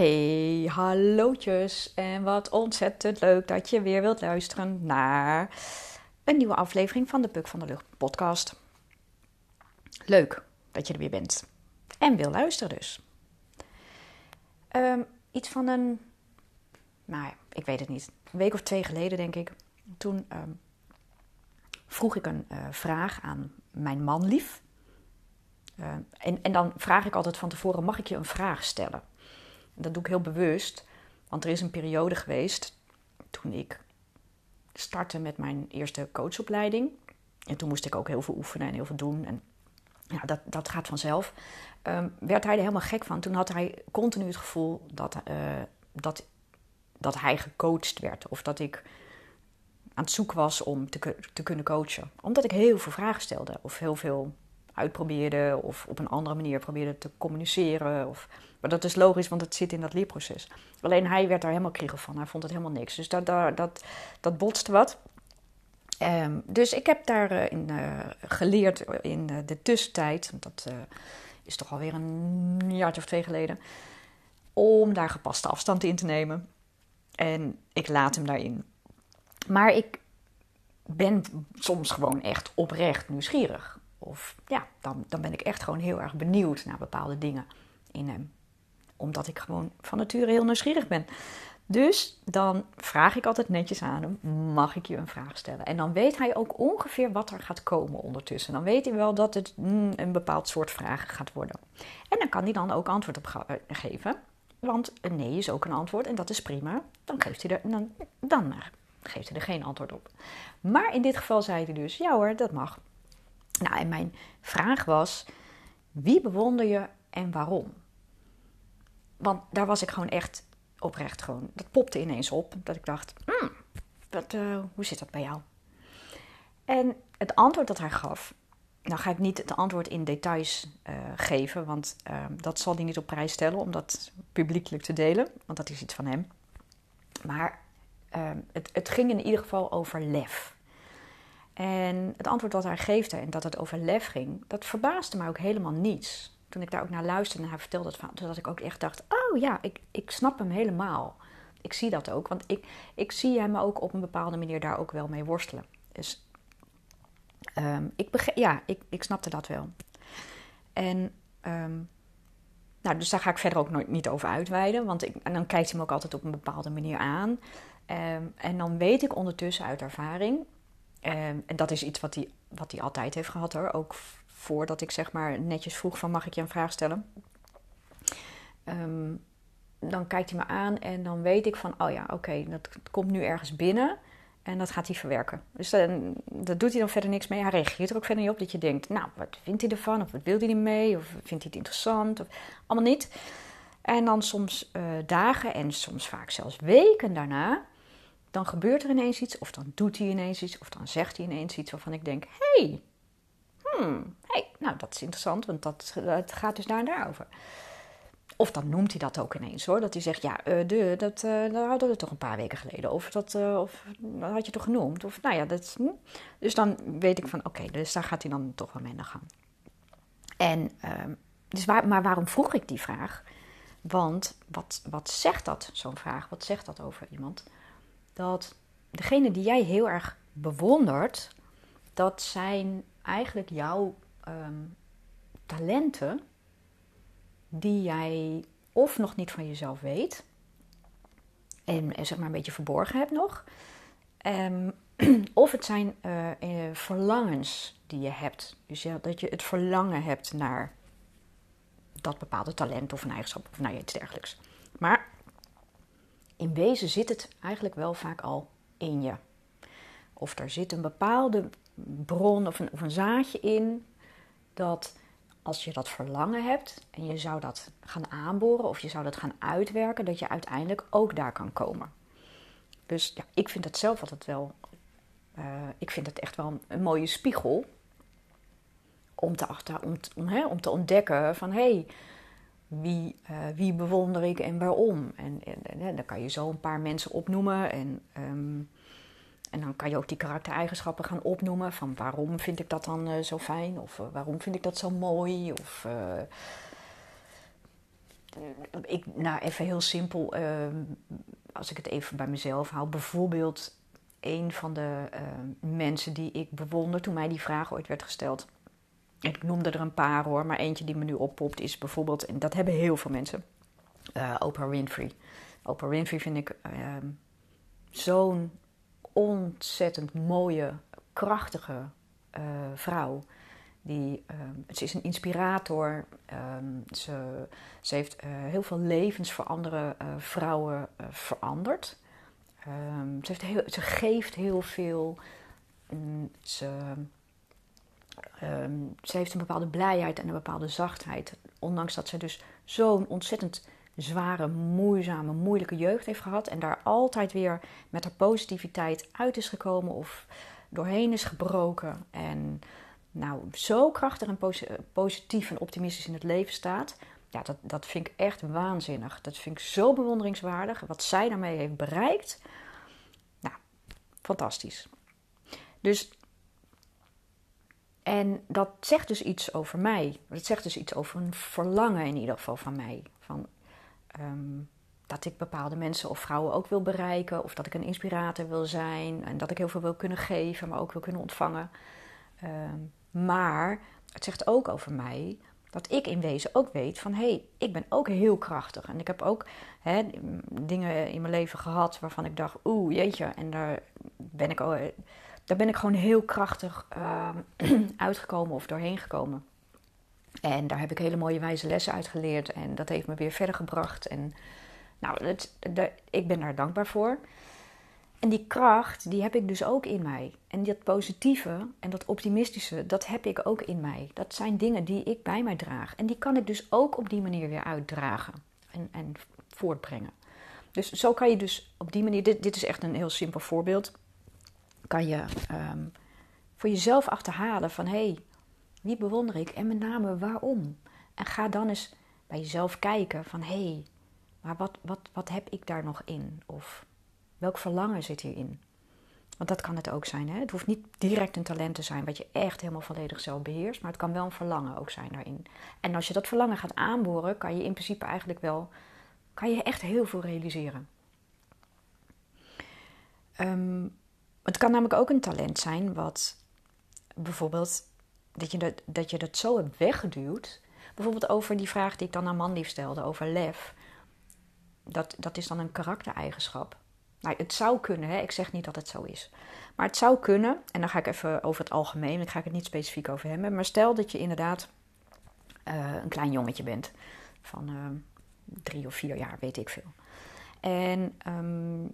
Hey, hallootjes en wat ontzettend leuk dat je weer wilt luisteren naar een nieuwe aflevering van de Puk van de Lucht podcast. Leuk dat je er weer bent en wil luisteren dus. Ehm, iets van een, nou ik weet het niet, een week of twee geleden denk ik, toen ehm, vroeg ik een uh, vraag aan mijn man lief. Uh, en, en dan vraag ik altijd van tevoren, mag ik je een vraag stellen? Dat doe ik heel bewust, want er is een periode geweest toen ik startte met mijn eerste coachopleiding. En toen moest ik ook heel veel oefenen en heel veel doen. En ja, dat, dat gaat vanzelf. Um, werd hij er helemaal gek van. Toen had hij continu het gevoel dat, uh, dat, dat hij gecoacht werd. Of dat ik aan het zoeken was om te, te kunnen coachen. Omdat ik heel veel vragen stelde. Of heel veel uitprobeerde. Of op een andere manier probeerde te communiceren. Of maar dat is logisch, want het zit in dat leerproces. Alleen hij werd daar helemaal kriegel van. Hij vond het helemaal niks. Dus dat, dat, dat, botste wat. Um, dus ik heb daarin uh, uh, geleerd in uh, de tussentijd. Dat is toch alweer een jaartje of twee geleden. Om daar gepaste afstand in te nemen. En ik laat hem daarin. Maar ik ben soms gewoon echt oprecht nieuwsgierig. Of ja, dan, dan ben ik echt gewoon heel erg benieuwd naar bepaalde dingen in hem omdat ik gewoon van nature heel nieuwsgierig ben. Dus dan vraag ik altijd netjes aan hem: mag ik je een vraag stellen? En dan weet hij ook ongeveer wat er gaat komen ondertussen. Dan weet hij wel dat het mm, een bepaald soort vraag gaat worden. En dan kan hij dan ook antwoord op eh, geven. Want een nee is ook een antwoord en dat is prima. Dan geeft hij er, dan, dan geeft hij er geen antwoord op. Maar in dit geval zei hij dus: ja hoor, dat mag. Nou, en mijn vraag was: wie bewonder je en waarom? Want daar was ik gewoon echt oprecht gewoon. Dat popte ineens op. Dat ik dacht, hmm, wat, uh, hoe zit dat bij jou? En het antwoord dat hij gaf, nou ga ik niet het antwoord in details uh, geven, want uh, dat zal hij niet op prijs stellen om dat publiekelijk te delen, want dat is iets van hem. Maar ehm, het, het, ging in ieder geval over lef. En het antwoord dat hij geefde en dat het over lef ging, dat verbaasde mij ook helemaal niets toen ik daar ook naar luisterde en hij vertelde het van, dat ik ook echt dacht: oh ja, ik, ik snap hem helemaal. Ik zie dat ook, want ik, ik zie hem ook op een bepaalde manier daar ook wel mee worstelen. Dus um, ik, ja, ik, ik snapte dat wel. En um, nou, dus daar ga ik verder ook nooit niet over uitweiden, want ik, en dan kijkt hij me ook altijd op een bepaalde manier aan. Um, en dan weet ik ondertussen uit ervaring, en dat is iets wat hij, wat altijd heeft gehad hoor, ook voordat ik zeg maar netjes vroeg van mag ik je een vraag stellen. Um, dan kijkt hij me aan en dan weet ik van, oh ja, oké, dat komt nu ergens binnen en dat gaat hij verwerken. Dus dan, dat doet hij dan verder niks mee. Hij reageert er ook verder niet op dat je denkt, nou, wat vindt hij ervan? Of wat wil hij ermee? Of vindt hij het interessant? Of, allemaal niet. En dan soms uh, dagen en soms vaak zelfs weken daarna, dan gebeurt er ineens iets, of dan doet hij ineens iets, of dan zegt hij ineens iets waarvan ik denk, hey, hmm, hey, nou dat is interessant, want dat, het gaat dus daar en daarover. Of dan noemt hij dat ook ineens hoor. Dat hij zegt, ja, uh, de, dat, uh, hadden we toch een paar weken geleden. Of dat, uh, of, had je toch genoemd. Of nou ja, dat, hm. Dus dan weet ik van, oké, dus daar gaat hij dan toch wel mee naar gaan. En, ehm, dus waar, maar waarom vroeg ik die vraag? Want wat, wat zegt dat, zo'n vraag? Wat zegt dat over iemand? Dat degene die jij heel erg bewondert, dat zijn eigenlijk jouw um, talenten die jij of nog niet van jezelf weet en zeg maar een beetje verborgen hebt nog, um, of het zijn uh, verlangens die je hebt. Dus ja, dat je het verlangen hebt naar dat bepaalde talent of een eigenschap of nou iets dergelijks. Maar in wezen zit het eigenlijk wel vaak al in je. Of er zit een bepaalde bron of een, of een zaadje in dat als je dat verlangen hebt en je zou dat gaan aanboren of je zou dat gaan uitwerken, dat je uiteindelijk ook daar kan komen. Dus ja, ik vind het zelf altijd wel, uh, ik vind het echt wel een, mooie spiegel om te, achter, om, om, hè, om te ontdekken van hé, hey, wie, uh, wie bewonder ik en waarom? En, en, dan kan je zo een paar mensen opnoemen en um, en dan kan je ook die karaktereigenschappen gaan opnoemen. Van waarom vind ik dat dan uh, zo fijn? Of uh, waarom vind ik dat zo mooi? Of ik, nou, even heel simpel, ehm, als ik het even bij mezelf hou. Bijvoorbeeld een van de ehm, mensen die ik bewonder toen mij die vraag ooit werd gesteld. Ik noemde er een paar hoor, maar eentje die me nu oppopt is bijvoorbeeld, en dat hebben heel veel mensen, uh, Oprah Winfrey. Oprah Winfrey vind ik ehm, zo'n ontzettend mooie, krachtige uh, vrouw. Die, uh, ze is een inspirator. Um, ze, ze, heeft uh, heel veel levens voor andere vrouwen veranderd. Ze, heeft heel, ze, geeft heel veel. Um, ze, ze, heeft een bepaalde blijheid en een bepaalde zachtheid. Ondanks dat ze dus zo'n ontzettend zware, moeizame, moeilijke jeugd heeft gehad. En daar altijd weer met haar positiviteit uit is gekomen of doorheen is gebroken. En nou, zo krachtig en positief en optimistisch in het leven staat. Ja, dat, dat vind ik echt waanzinnig. Dat vind ik zo bewonderingswaardig. Wat zij daarmee heeft bereikt. Nou, fantastisch. Dus, en dat zegt dus iets over mij. Dat zegt dus iets over een verlangen in ieder geval van mij. Van, um, dat ik bepaalde mensen of vrouwen ook wil bereiken. Of dat ik een inspirator wil zijn. En dat ik heel veel wil kunnen geven, maar ook wil kunnen ontvangen. Um, maar het zegt ook over mij dat ik in wezen ook weet van hé, hey, ik ben ook heel krachtig. En ik heb ook hè, dingen in mijn leven gehad waarvan ik dacht, oeh jeetje, en daar ben ik, daar ben ik gewoon heel krachtig uh, uitgekomen of doorheen gekomen. En daar heb ik hele mooie wijze lessen uit geleerd en dat heeft me weer verder gebracht. En nou, het, ik ben daar dankbaar voor. En die kracht, die heb ik dus ook in mij. En dat positieve en dat optimistische, dat heb ik ook in mij. Dat zijn dingen die ik bij mij draag. En die kan ik dus ook op die manier weer uitdragen en, en voortbrengen. Dus zo kan je dus op die manier, dit, dit is echt een heel simpel voorbeeld, kan je um, voor jezelf achterhalen van hé, hey, wie bewonder ik en met name waarom? En ga dan eens bij jezelf kijken van hé, hey, maar wat, wat, wat heb ik daar nog in? Of Welk verlangen zit hierin? Want dat kan het ook zijn. Hè? Het hoeft niet direct een talent te zijn wat je echt helemaal volledig zelf beheerst. Maar het kan wel een verlangen ook zijn daarin. En als je dat verlangen gaat aanboren, kan je in principe eigenlijk wel... kan je echt heel veel realiseren. Um, het kan namelijk ook een talent zijn wat bijvoorbeeld... dat je dat, dat je dat zo hebt weggeduwd. Bijvoorbeeld over die vraag die ik dan aan Manlief stelde, over lef. Dat, dat is dan een karaktereigenschap. Nou, het zou kunnen, hè? ik zeg niet dat het zo is. Maar het zou kunnen, en dan ga ik even over het algemeen, dan ga ik het niet specifiek over hebben. Maar stel dat je inderdaad uh, een klein jongetje bent van uh, drie of vier jaar, weet ik veel. En um,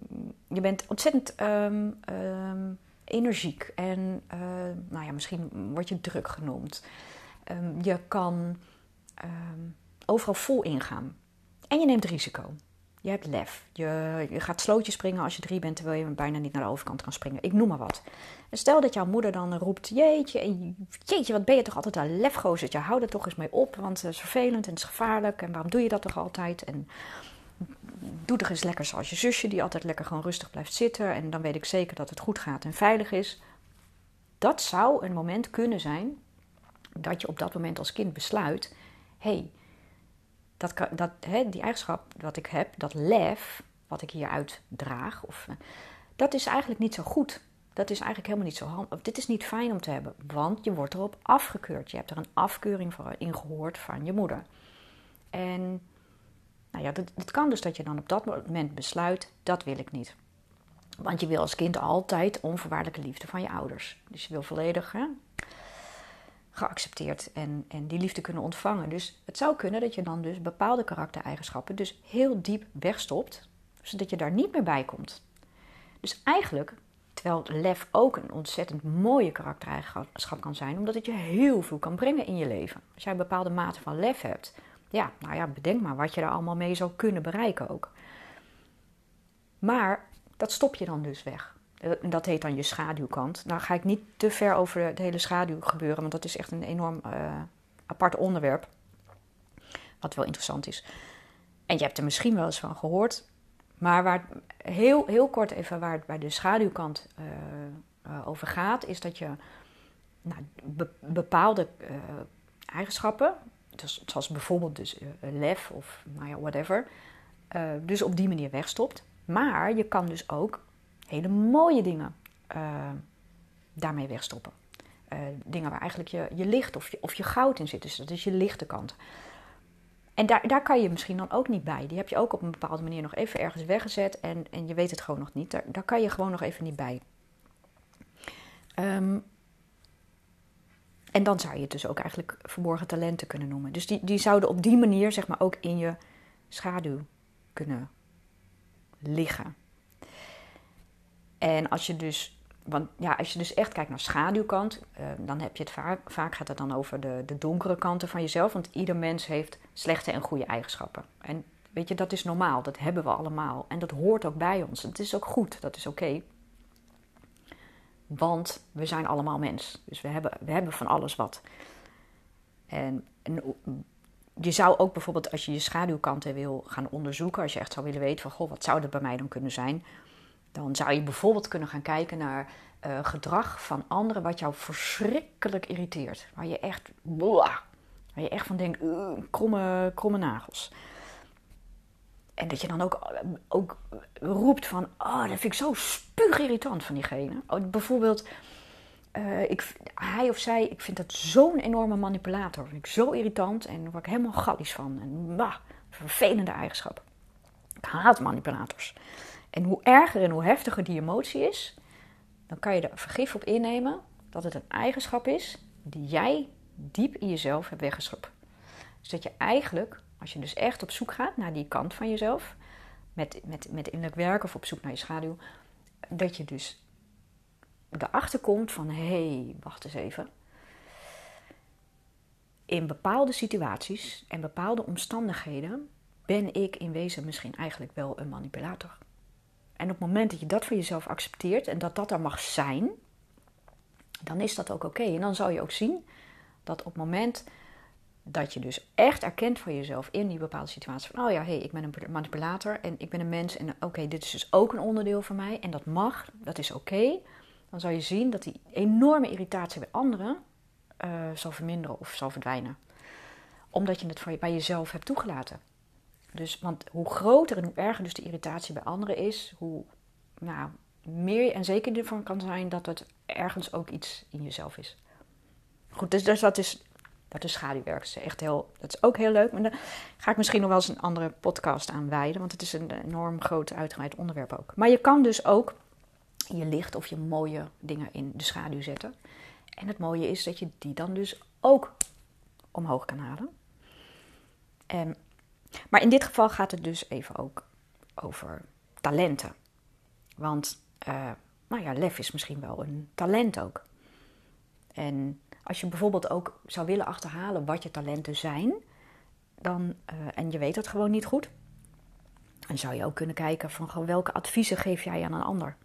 je bent ontzettend um, um, energiek en uh, nou ja, misschien word je druk genoemd. je kan overal vol ingaan. En je neemt risico. Je hebt lef. Je, je gaat slootjes springen als je drie bent, terwijl je bijna niet naar de overkant kan springen. Ik noem maar wat. En stel dat jouw moeder dan roept: Jeetje, jeetje, wat ben je toch altijd een lefgozertje? Hou er toch eens mee op, want het is vervelend en het is gevaarlijk. En waarom doe je dat toch altijd? En doe toch eens lekker zoals je zusje, die altijd lekker gewoon rustig blijft zitten. En dan weet ik zeker dat het goed gaat en veilig is. Dat zou een moment kunnen zijn dat je op dat moment als kind besluit: hé, hey, dat, dat, die eigenschap wat ik heb, dat lef, wat ik hier uitdraag, of, eh, dat is eigenlijk niet zo goed. Dat is eigenlijk helemaal niet zo handig. Dit is niet fijn om te hebben, want je wordt erop afgekeurd. Je hebt er een afkeuring voor ingehoord van je moeder. En nou ja, het kan dus dat je dan op dat moment besluit, dat wil ik niet. Want je wil als kind altijd onvoorwaardelijke liefde van je ouders. Dus je wil volledig geaccepteerd en, en die liefde kunnen ontvangen. Dus het zou kunnen dat je dan dus bepaalde karaktereigenschappen dus heel diep wegstopt, zodat je daar niet meer bij komt. Dus eigenlijk, terwijl lef ook een ontzettend mooie karaktereigenschap kan zijn, omdat het je heel veel kan brengen in je leven. Als jij een bepaalde mate van lef hebt, ja, nou ja, bedenk maar wat je daar allemaal mee zou kunnen bereiken ook. Maar dat stop je dan dus weg. Eh, dat heet dan je schaduwkant. Nou ga ik niet te ver over het hele schaduw gebeuren, want dat is echt een enorm uh, apart onderwerp. Wat wel interessant is. En je hebt er misschien wel eens van gehoord. Maar waar heel, heel kort even waar het bij de schaduwkant uh, over gaat, is dat je nou, bepaalde eigenschappen dus, zoals bijvoorbeeld dus uh, lef of nou ja, whatever, uh, dus op die manier wegstopt. Maar je kan dus ook hele mooie dingen uh, daarmee wegstoppen. dingen waar eigenlijk je, je licht of je, of je goud in zit. Dus dat is je lichte kant. En daar, daar kan je misschien dan ook niet bij. Die heb je ook op een bepaalde manier nog even ergens weggezet en, en je weet het gewoon nog niet. Daar, daar kan je gewoon nog even niet bij. Um, en dan zou je het dus ook eigenlijk verborgen talenten kunnen noemen. Dus die, die zouden op die manier zeg maar ook in je schaduw kunnen liggen. En als je dus, want ja, als je dus echt kijkt naar schaduwkant, uh, dan heb je het vaak, vaak gaat het dan over de, de donkere kanten van jezelf. Want ieder mens heeft slechte en goede eigenschappen. En weet je, dat is normaal, dat hebben we allemaal. En dat hoort ook bij ons. Het is ook goed, dat is oké. Want we zijn allemaal mens. Dus we hebben, we hebben van alles wat. En, en, je zou ook bijvoorbeeld, als je je schaduwkanten wil gaan onderzoeken, als je echt zou willen weten van, goh, wat zou dat bij mij dan kunnen zijn? Dan zou je bijvoorbeeld kunnen gaan kijken naar uh, gedrag van anderen wat jou verschrikkelijk irriteert. Waar je echt, waar je echt van denkt, kromme, kromme nagels. En dat je dan ook, ook roept van, oh, dat vind ik zo irritant van diegene. Oh, bijvoorbeeld, uh, ik, hij of zij, ik vind dat zo'n enorme manipulator. Vind ik zo irritant en daar word ik helemaal gallisch van. En bah, vervelende eigenschap. Ik haat manipulators. En hoe erger en hoe heftiger die emotie is, dan kan je er vergif op innemen dat het een eigenschap is die jij diep in jezelf hebt weggeschopt. Dus dat je eigenlijk als je dus echt op zoek gaat naar die kant van jezelf, met, met, met innerlijk werk of op zoek naar je schaduw, dat je dus erachter komt van hé, hey, wacht eens even. In bepaalde situaties en bepaalde omstandigheden ben ik in wezen misschien eigenlijk wel een manipulator. En op het moment dat je dat voor jezelf accepteert en dat dat er mag zijn, dan is dat ook oké. En dan zal je ook zien dat op het moment dat je dus echt erkent voor jezelf in die bepaalde situatie van, oh ja, hé, hey, ik ben een manipulator en ik ben een mens en oké, dit is dus ook een onderdeel van mij en dat mag, dat is oké. Dan zal je zien dat die enorme irritatie bij anderen uh, zal verminderen of zal verdwijnen. Omdat je het bij jezelf hebt toegelaten. Dus, want hoe groter en hoe erger dus de irritatie bij anderen is, hoe nou, meer je en zeker ervan kan zijn dat het ergens ook iets in jezelf is. Goed, dus, dus dat is dat is schaduwwerk. Dat is, echt heel, dat is ook heel leuk. Maar daar ga ik misschien nog wel eens een andere podcast aan wijden. Want het is een enorm groot uitgebreid onderwerp ook. Maar je kan dus ook je licht of je mooie dingen in de schaduw zetten. En het mooie is dat je die dan dus ook omhoog kan halen. En, maar in dit geval gaat het dus even ook over talenten. Want, uh, nou ja, lef is misschien wel een talent ook. En als je bijvoorbeeld ook zou willen achterhalen wat je talenten zijn, dan, uh, en je weet het gewoon niet goed, dan zou je ook kunnen kijken van welke adviezen geef jij aan een ander.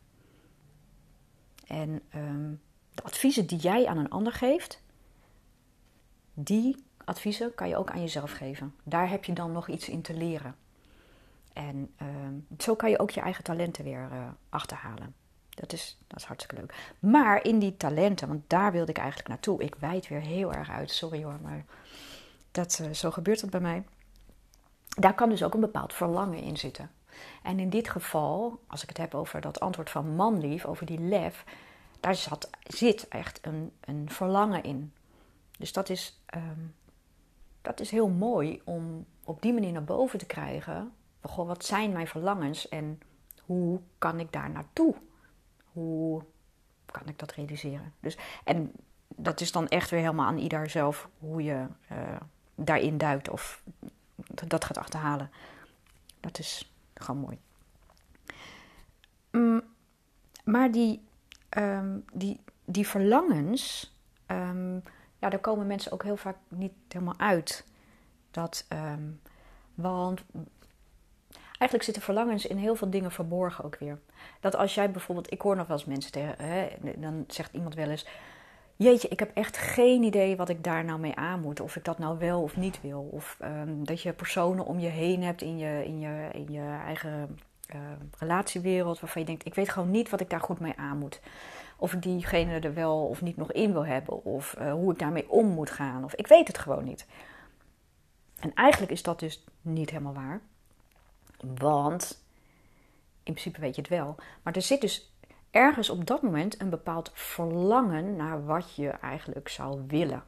En um, de adviezen die jij aan een ander geeft, die adviezen kan je ook aan jezelf geven. Daar heb je dan nog iets in te leren. En um, zo kan je ook je eigen talenten weer uh, achterhalen. Dat is, dat is hartstikke leuk. Maar in die talenten, want daar wilde ik eigenlijk naartoe. Ik wijd weer heel erg uit, sorry hoor, maar dat, uh, zo gebeurt dat bij mij. Daar kan dus ook een bepaald verlangen in zitten. En in dit geval, als ik het heb over dat antwoord van manlief, over die lef, daar zat, zit echt een, een verlangen in. Dus dat is, um, dat is heel mooi om op die manier naar boven te krijgen. Goh, wat zijn mijn verlangens en hoe kan ik daar naartoe? Hoe kan ik dat realiseren? Dus, en dat is dan echt weer helemaal aan ieder zelf hoe je uh, daarin duikt of dat gaat achterhalen. Dat is gewoon mooi. Um, maar die, um, die, die verlangens, um, ja, daar komen mensen ook heel vaak niet helemaal uit. Dat, want eigenlijk zitten verlangens in heel veel dingen verborgen ook weer. Dat als jij bijvoorbeeld, ik hoor nog wel eens mensen tegen, hè, dan zegt iemand wel eens: Jeetje, ik heb echt geen idee wat ik daar nou mee aan moet. Of ik dat nou wel of niet wil. Of um, dat je personen om je heen hebt in je, in je, in je eigen uh, relatiewereld. waarvan je denkt: ik weet gewoon niet wat ik daar goed mee aan moet. Of ik diegene er wel of niet nog in wil hebben. Of uh, hoe ik daarmee om moet gaan. Of ik weet het gewoon niet. En eigenlijk is dat dus niet helemaal waar. Want in principe weet je het wel. Maar er zit dus ergens op dat moment een bepaald verlangen naar wat je eigenlijk zou willen.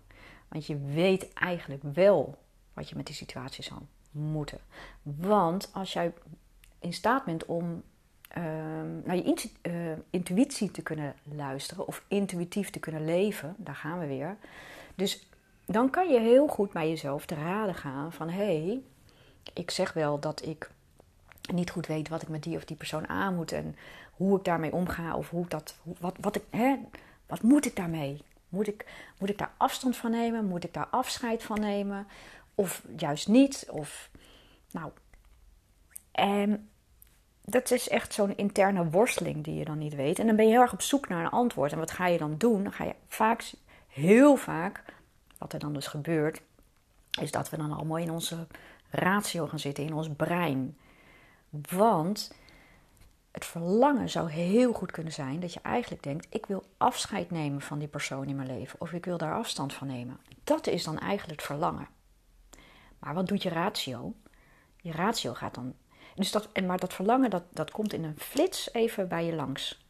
Want je weet eigenlijk wel wat je met die situatie zou moeten. Want als jij in staat bent om ehm, naar je uh, intuïtie te kunnen luisteren of intuïtief te kunnen leven, daar gaan we weer. Dus dan kan je heel goed bij jezelf te raden gaan van hé, hey, ik zeg wel dat ik niet goed weet wat ik met die of die persoon aan moet en hoe ik daarmee omga of hoe dat, wat, wat, ik, hè, wat moet ik daarmee? Moet ik, moet ik daar afstand van nemen? Moet ik daar afscheid van nemen? Of juist niet? Of, nou, en dat is echt zo'n interne worsteling die je dan niet weet. En dan ben je heel erg op zoek naar een antwoord. En wat ga je dan doen? Dan ga je vaak, heel vaak, wat er dan dus gebeurt, is dat we dan allemaal in onze ratio gaan zitten, in ons brein. Want het verlangen zou heel goed kunnen zijn dat je eigenlijk denkt: ik wil afscheid nemen van die persoon in mijn leven, of ik wil daar afstand van nemen. Dat is dan eigenlijk het verlangen. Maar wat doet je ratio? Je ratio gaat dan. Dus dat, maar dat verlangen dat, dat komt in een flits even bij je langs.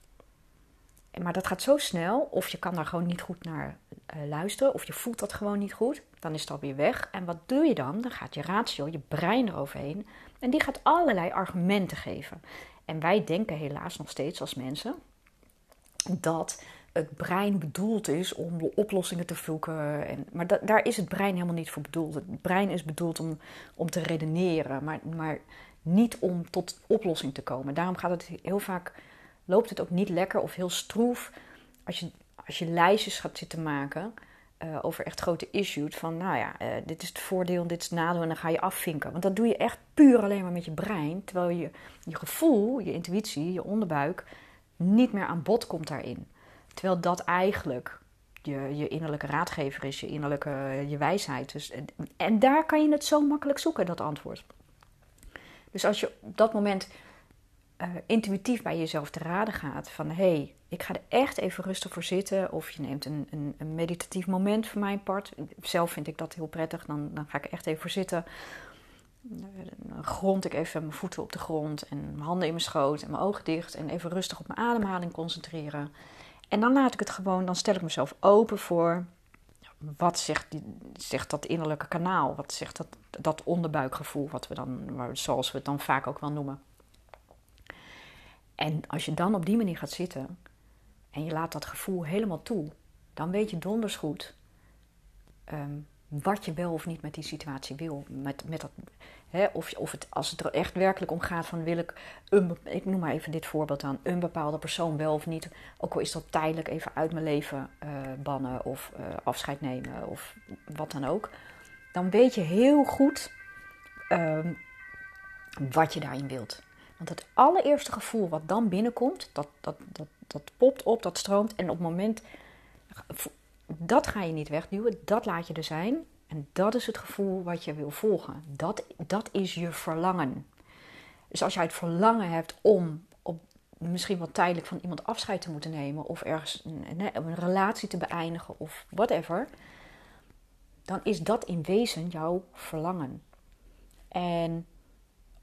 Maar dat gaat zo snel, of je kan daar gewoon niet goed naar uh, luisteren, of je voelt dat gewoon niet goed. Dan is het alweer weg. En wat doe je dan? Dan gaat je ratio, je brein eroverheen. En die gaat allerlei argumenten geven. En wij denken helaas nog steeds als mensen dat het brein bedoeld is om oplossingen te zoeken. En, maar daar is het brein helemaal niet voor bedoeld. Het brein is bedoeld om, om te redeneren, maar, maar niet om tot oplossing te komen. Daarom gaat het heel vaak, loopt het ook niet lekker of heel stroef als je, als je lijstjes gaat zitten maken uh, over echt grote issues. Van nou ja, uh, dit is het voordeel, dit is het nadeel en dan ga je afvinken. Want dat doe je echt puur alleen maar met je brein. Terwijl je, je gevoel, je intuïtie, je onderbuik niet meer aan bod komt daarin. Terwijl dat eigenlijk je, je innerlijke raadgever is, je innerlijke je wijsheid. Dus, en daar kan je het zo makkelijk zoeken, dat antwoord. Dus als je op dat moment uh, intuïtief bij jezelf te raden gaat van hé, hey, ik ga er echt even rustig voor zitten. Of je neemt een, een, een, meditatief moment voor mijn part. Zelf vind ik dat heel prettig. Dan, dan ga ik echt even voor zitten. Dan grond ik even mijn voeten op de grond en mijn handen in mijn schoot en mijn ogen dicht. En even rustig op mijn ademhaling concentreren. En dan laat ik het gewoon, dan stel ik mezelf open voor wat zegt, die, zegt dat innerlijke kanaal? Wat zegt dat, dat onderbuikgevoel, wat we dan, zoals we het dan vaak ook wel noemen? En als je dan op die manier gaat zitten en je laat dat gevoel helemaal toe, dan weet je donders goed ehm, wat je wel of niet met die situatie wil. Met, met dat, hè, of, of het, als het er echt werkelijk om gaat van wil ik, een, ik noem maar even dit voorbeeld aan, een bepaalde persoon wel of niet, ook al is dat tijdelijk even uit mijn leven uh, bannen of uh, afscheid nemen of wat dan ook. Dan weet je heel goed um, wat je daarin wilt. Want het allereerste gevoel wat dan binnenkomt, dat, dat, dat, dat popt op, dat stroomt. En op het moment, dat ga je niet wegduwen, dat laat je er zijn. En dat is het gevoel wat je wil volgen. Dat, dat is je verlangen. Dus als jij het verlangen hebt om op, misschien wel tijdelijk van iemand afscheid te moeten nemen, of ergens een relatie te beëindigen, of whatever, dan is dat in wezen jouw verlangen. En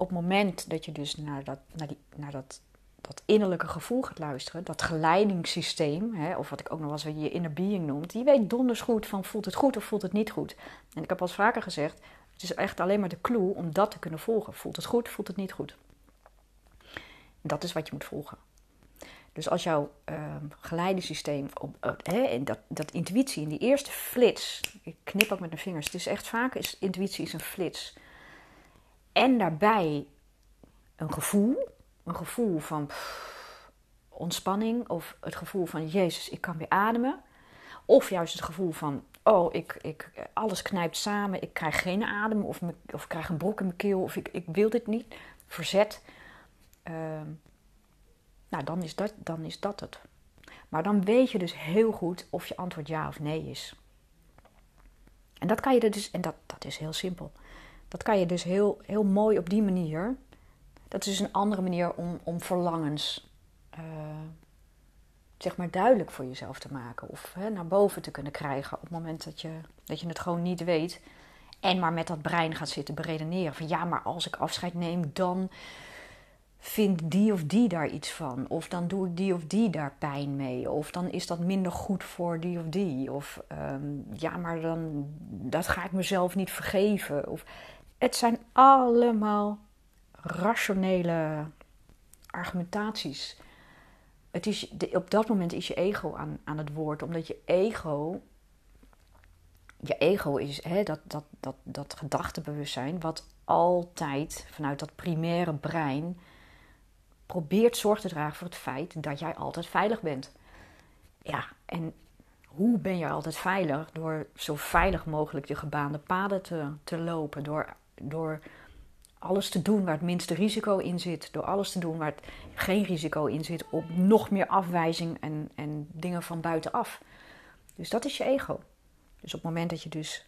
op het moment dat je dus naar dat, naar die, naar dat, dat innerlijke gevoel gaat luisteren, dat geleidingssysteem, hè, of wat ik ook nog wel eens je inner being noemt, die weet donders goed van voelt het goed of voelt het niet goed. En ik heb al vaker gezegd, het is echt alleen maar de clue om dat te kunnen volgen. Voelt het goed, voelt het niet goed. Dat is wat je moet volgen. Dus als jouw uh, geleidensysteem, op, hè, dat, dat intuïtie in die eerste flits, ik knip ook met mijn vingers, het is echt vaak, is, intuïtie is een flits en daarbij een gevoel, een gevoel van ontspanning of het gevoel van Jezus, ik kan weer ademen. Of juist het gevoel van, oh, ik, ik, alles knijpt samen, ik krijg geen adem of, me, of ik krijg een brok in mijn keel of ik, ik wil dit niet. Verzet. Uh, nou, dan is, dat, dan is dat het. Maar dan weet je dus heel goed of je antwoord ja of nee is. En dat kan je dus, en dat, dat is heel simpel. Dat kan je dus heel, heel mooi op die manier. Dat is dus een andere manier om, om verlangens uh, zeg maar duidelijk voor jezelf te maken. Of hè, naar boven te kunnen krijgen op het moment dat je, dat je het gewoon niet weet. En maar met dat brein gaat zitten beredeneren van ja, maar als ik afscheid neem, dan vindt die of die daar iets van. Of dan doe ik die of die daar pijn mee. Of dan is dat minder goed voor die of die. Of ehm, ja, maar dan dat ga ik mezelf niet vergeven. Of, het zijn allemaal rationele argumentaties. Het is, op dat moment is je ego aan, aan het woord, omdat je ego je ego is hè, dat, dat, dat, dat gedachtebewustzijn, wat altijd vanuit dat primaire brein probeert zorg te dragen voor het feit dat jij altijd veilig bent. Ja, en hoe ben je altijd veilig? Door zo veilig mogelijk de gebaande paden te, te lopen. Door, door alles te doen waar het minste risico in zit. Door alles te doen waar het geen risico in zit. Op nog meer afwijzing en, en dingen van buitenaf. Dus dat is je ego. Dus op het moment dat je dus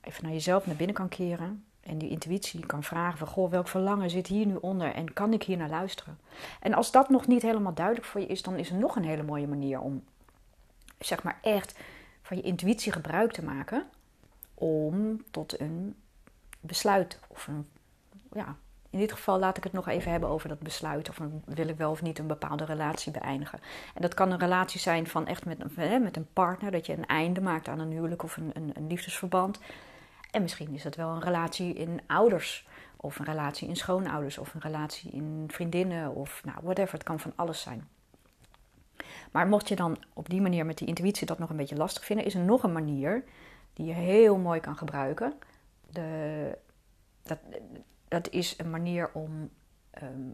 even naar jezelf naar binnen kan keren en die intuïtie kan vragen van goh, welk verlangen zit hier nu onder en kan ik hier naar luisteren? En als dat nog niet helemaal duidelijk voor je is, dan is er nog een hele mooie manier om zeg maar echt van je intuïtie gebruik te maken om tot een besluit of een ja, in dit geval laat ik het nog even hebben over dat besluit. Of wil ik wel of niet een bepaalde relatie beëindigen. En dat kan een relatie zijn van echt met, met een partner. Dat je een einde maakt aan een huwelijk of een, een, een liefdesverband. En misschien is het wel een relatie in ouders. Of een relatie in schoonouders. Of een relatie in vriendinnen. Of nou, whatever. Het kan van alles zijn. Maar mocht je dan op die manier met die intuïtie dat nog een beetje lastig vinden, is er nog een manier die je heel mooi kan gebruiken. De, dat, dat is een manier om. Ehm,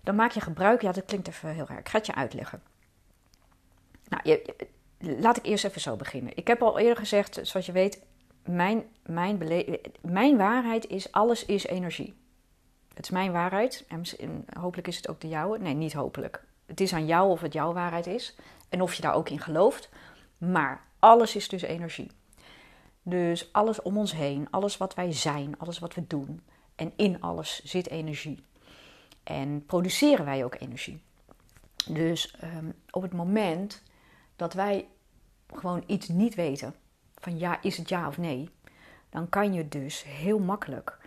dan maak je gebruik. Ja, dat klinkt even heel raar. Ik ga het je uitleggen. Nou, je, laat ik eerst even zo beginnen. Ik heb al eerder gezegd, zoals je weet, mijn, mijn, mijn waarheid is: alles is energie. Het is mijn waarheid. En hopelijk is het ook de jouwe. Nee, niet hopelijk. Het is aan jou of het jouw waarheid is. En of je daar ook in gelooft. Maar alles is dus energie. Dus alles om ons heen, alles wat wij zijn, alles wat we doen. En in alles zit energie. En produceren wij ook energie. Dus ehm, op het moment dat wij gewoon iets niet weten, van ja, is het ja of nee, dan kan je dus heel makkelijk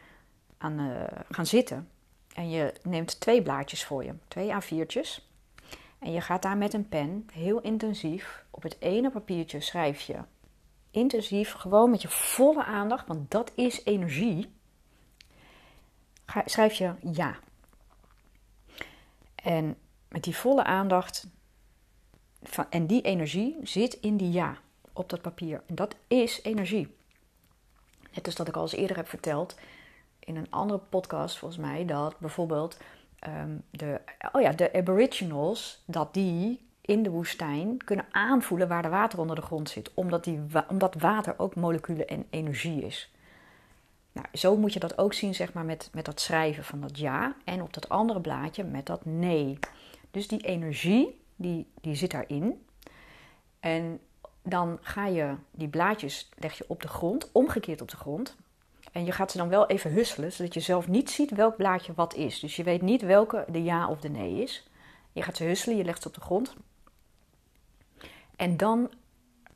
aan, uh, gaan zitten. En je neemt twee blaadjes voor je, twee A4'tjes. En je gaat daar met een pen heel intensief op het ene papiertje schrijf je intensief, gewoon met je volle aandacht, want dat is energie, schrijf je ja. En met die volle aandacht van, en die energie zit in die ja op dat papier. En dat is energie. Net als dat ik al eens eerder heb verteld in een andere podcast, volgens mij, dat bijvoorbeeld ehm, de, oh ja, de Aboriginals, dat die in de woestijn kunnen aanvoelen waar de water onder de grond zit. Omdat, die, omdat water ook moleculen en energie is. Nou, zo moet je dat ook zien, zeg maar, met, met dat schrijven van dat ja. En op dat andere blaadje met dat nee. Dus die energie, die, die zit daarin. En dan ga je die blaadjes, leg je op de grond, omgekeerd op de grond. En je gaat ze dan wel even husselen, zodat je zelf niet ziet welk blaadje wat is. Dus je weet niet welke de ja of de nee is. Je gaat ze husselen, je legt ze op de grond. En dan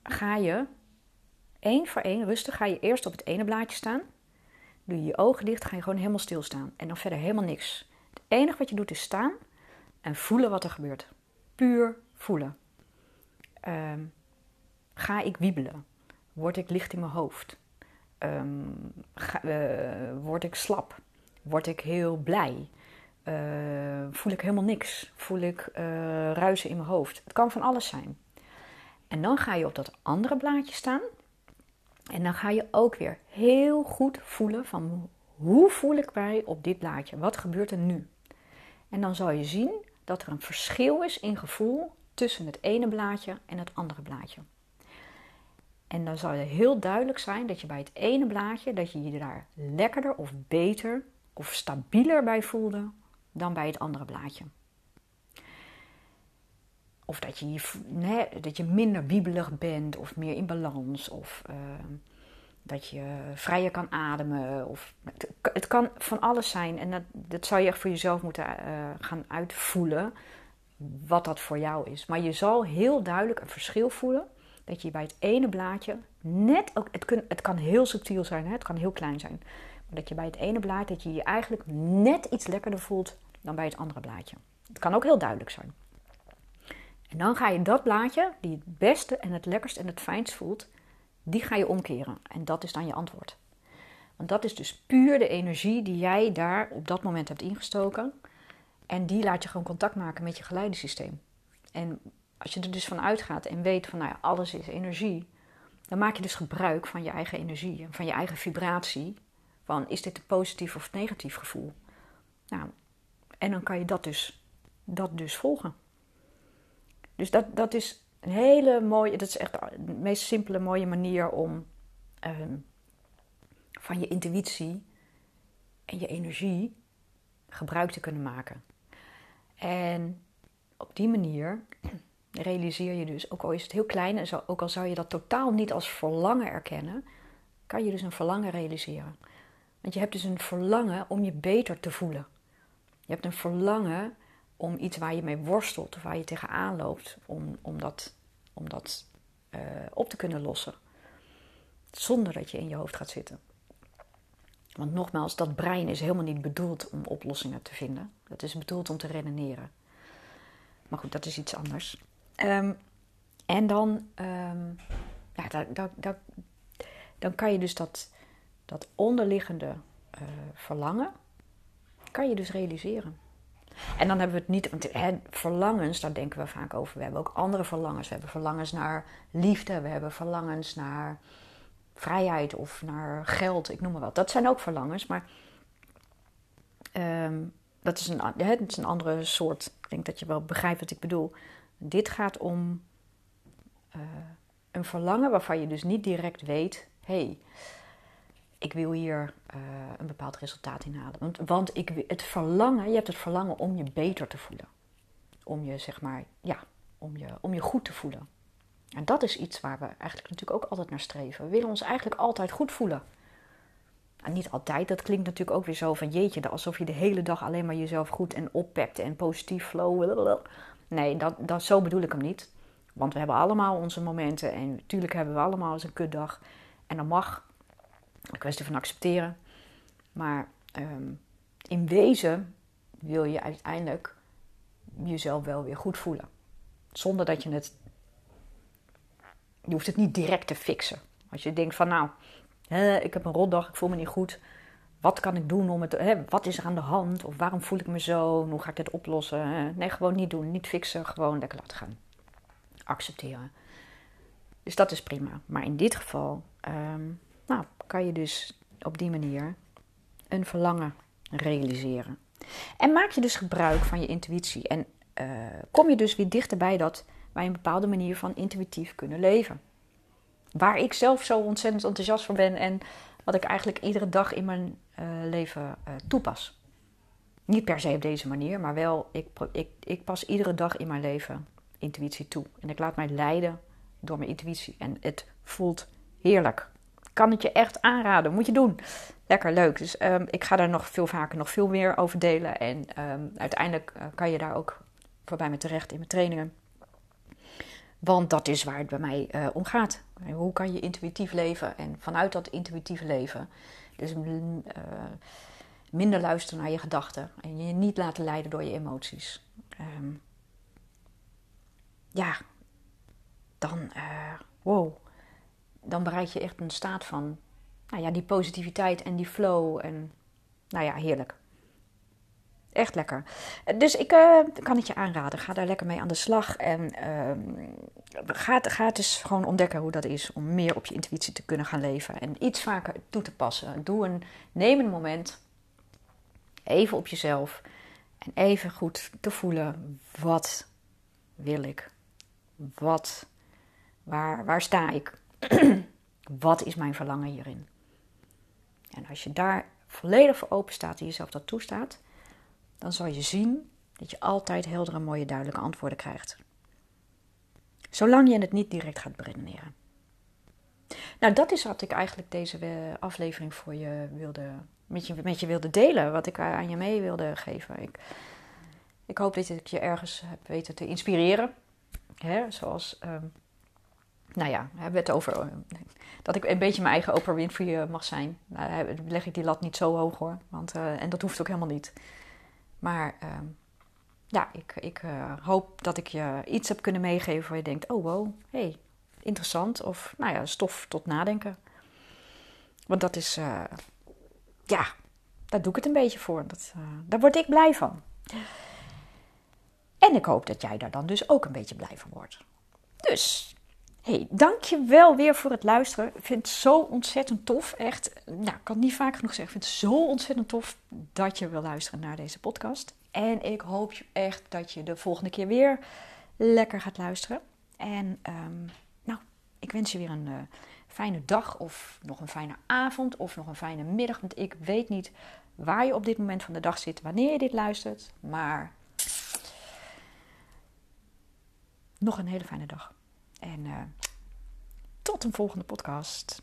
ga je één voor één rustig, ga je eerst op het ene blaadje staan. Doe je je ogen dicht, ga je gewoon helemaal stilstaan. En dan verder helemaal niks. Het enige wat je doet is staan en voelen wat er gebeurt. Puur voelen. Ehm, ga ik wiebelen? Word ik licht in mijn hoofd? Ehm, eh, word ik slap? Word ik heel blij? Uh, voel ik helemaal niks? Voel ik uh, ruisen in mijn hoofd? Het kan van alles zijn. En dan ga je op dat andere blaadje staan. En dan ga je ook weer heel goed voelen van hoe voel ik mij op dit blaadje? Wat gebeurt er nu? En dan zal je zien dat er een verschil is in gevoel tussen het ene blaadje en het andere blaadje. En dan zal je heel duidelijk zijn dat je bij het ene blaadje dat je je daar lekkerder of beter of stabieler bij voelde dan bij het andere blaadje. Of dat je, dat je minder wiebelig bent of meer in balans. Of ehm, dat je vrijer kan ademen. Of, het, kan van alles zijn. En dat, dat zou je echt voor jezelf moeten uh, gaan uitvoelen. Wat dat voor jou is. Maar je zal heel duidelijk een verschil voelen dat je bij het ene blaadje net ook, het, het kan heel subtiel zijn, hè? het kan heel klein zijn, maar dat je bij het ene blaadje dat je je eigenlijk net iets lekkerder voelt dan bij het andere blaadje. Het kan ook heel duidelijk zijn. En dan ga je dat blaadje, die het beste en het lekkerst en het fijnst voelt, die ga je omkeren. En dat is dan je antwoord. Want dat is dus puur de energie die jij daar op dat moment hebt ingestoken. En die laat je gewoon contact maken met je geleidensysteem. En als je er dus van uitgaat en weet van nou ja, alles is energie, dan maak je dus gebruik van je eigen energie en van je eigen vibratie. Van is dit een positief of negatief gevoel? Nou, en dan kan je dat dus, dat dus volgen. Dus dat, dat is een hele mooie, dat is echt de meest simpele, mooie manier om ehm, van je intuïtie en je energie gebruik te kunnen maken. En op die manier realiseer je dus, ook al is het heel klein en ook al zou je dat totaal niet als verlangen erkennen, kan je dus een verlangen realiseren. Want je hebt dus een verlangen om je beter te voelen. Je hebt een verlangen om iets waar je mee worstelt of waar je tegenaan loopt, om, om dat, om dat uh, op te kunnen lossen. Zonder dat je in je hoofd gaat zitten. Want nogmaals, dat brein is helemaal niet bedoeld om oplossingen te vinden. Dat is bedoeld om te redeneren. Maar goed, dat is iets anders. Um, en dan, um, ja, daar, daar, dan kan je dus dat, dat onderliggende uh, verlangen, kan je dus realiseren. En dan hebben we het niet, want hè, verlangens, daar denken we vaak over. We hebben ook andere verlangens. We hebben verlangens naar liefde, we hebben verlangens naar vrijheid of naar geld, ik noem maar wat. Dat zijn ook verlangens, maar um, dat is een, hè, dat is een andere soort. Ik denk dat je wel begrijpt wat ik bedoel. Dit gaat om uh, een verlangen waarvan je dus niet direct weet: hé, hey, ik wil hier uh, een bepaald resultaat inhalen. Want, want ik, het verlangen, je hebt het verlangen om je beter te voelen. Om je, zeg maar, ja, om je, om je goed te voelen. En dat is iets waar we eigenlijk natuurlijk ook altijd naar streven. We willen ons eigenlijk altijd goed voelen. En niet altijd, dat klinkt natuurlijk ook weer zo van jeetje, alsof je de hele dag alleen maar jezelf goed en oppept en positief flow. Nee, dat, dat, zo bedoel ik hem niet. Want we hebben allemaal onze momenten en natuurlijk hebben we allemaal eens een kutdag. En dat mag, een kwestie van accepteren. Maar um, in wezen wil je uiteindelijk jezelf wel weer goed voelen. Zonder dat je het je hoeft het niet direct te fixen. Als je denkt van nou, hè, ik heb een rotdag, ik voel me niet goed. Wat kan ik doen om het... Hè, wat is er aan de hand? Of waarom voel ik me zo? Hoe ga ik dit oplossen? Nee, gewoon niet doen. Niet fixen. Gewoon lekker laten gaan. Accepteren. Dus dat is prima. Maar in dit geval nou, kan je dus op die manier een verlangen realiseren. En maak je dus gebruik van je intuïtie. En uh, kom je dus weer dichterbij dat wij een bepaalde manier van intuïtief kunnen leven. Waar ik zelf zo ontzettend enthousiast voor ben en wat ik eigenlijk iedere dag in mijn uh, leven uh, toepas. Niet per se op deze manier, maar wel, ik, ik, ik pas iedere dag in mijn leven intuïtie toe. En ik laat mij leiden door mijn intuïtie. En het voelt heerlijk. Kan het je echt aanraden, moet je doen. Lekker leuk. Dus um, ik ga daar nog veel vaker, nog veel meer over delen. En um, uiteindelijk uh, kan je daar ook voorbij me terecht in mijn trainingen. Want dat is waar het bij mij uh, om gaat. Hoe kan je intuïtief leven? En vanuit dat intuïtieve leven, dus uh, minder luisteren naar je gedachten en je niet laten leiden door je emoties. Um, ja, dan, uh, wow, dan bereik je echt een staat van, nou ja, die positiviteit en die flow en, nou ja, heerlijk. Echt lekker. Dus ik uh, kan het je aanraden. Ga daar lekker mee aan de slag. En uh, ga, ga het eens gewoon ontdekken hoe dat is om meer op je intuïtie te kunnen gaan leven. En iets vaker toe te passen. Doe een, neem een moment. Even op jezelf. En even goed te voelen. Wat wil ik? Wat? Waar, waar sta ik? wat is mijn verlangen hierin? En als je daar volledig voor open staat en jezelf dat toestaat dan zal je zien dat je altijd heldere, mooie, duidelijke antwoorden krijgt. Zolang je het niet direct gaat beredeneren. Nou, dat is wat ik eigenlijk deze aflevering voor je wilde, met, je, met je wilde delen. Wat ik aan je mee wilde geven. Ik, ik hoop dat ik je ergens heb weten te inspireren. Hè, zoals um, nou ja, hebben het over eh, dat ik een beetje mijn eigen Oprah Winfrey mag zijn. Nou, leg ik die lat niet zo hoog hoor, want, en dat hoeft ook helemaal niet. Maar ehm, ja, ik, ik hoop dat ik je iets heb kunnen meegeven waar je denkt, oh wow, hey, interessant. Of nou ja, stof tot nadenken. Want dat is, ja, daar doe ik het een beetje voor. Dat, daar word ik blij van. En ik hoop dat jij daar dan dus ook een beetje blij van wordt. Dus, hey, dankjewel weer voor het luisteren. Ik vind het zo ontzettend tof. Echt, nou, ik kan het niet vaak genoeg zeggen. Ik vind het zo ontzettend tof dat je wil luisteren naar deze podcast. En ik hoop echt dat je de volgende keer weer lekker gaat luisteren. En um, nou, ik wens je weer een uh, fijne dag of nog een fijne avond of nog een fijne middag. Want ik weet niet waar je op dit moment van de dag zit, wanneer je dit luistert. Maar nog een hele fijne dag. En uh, tot een volgende podcast.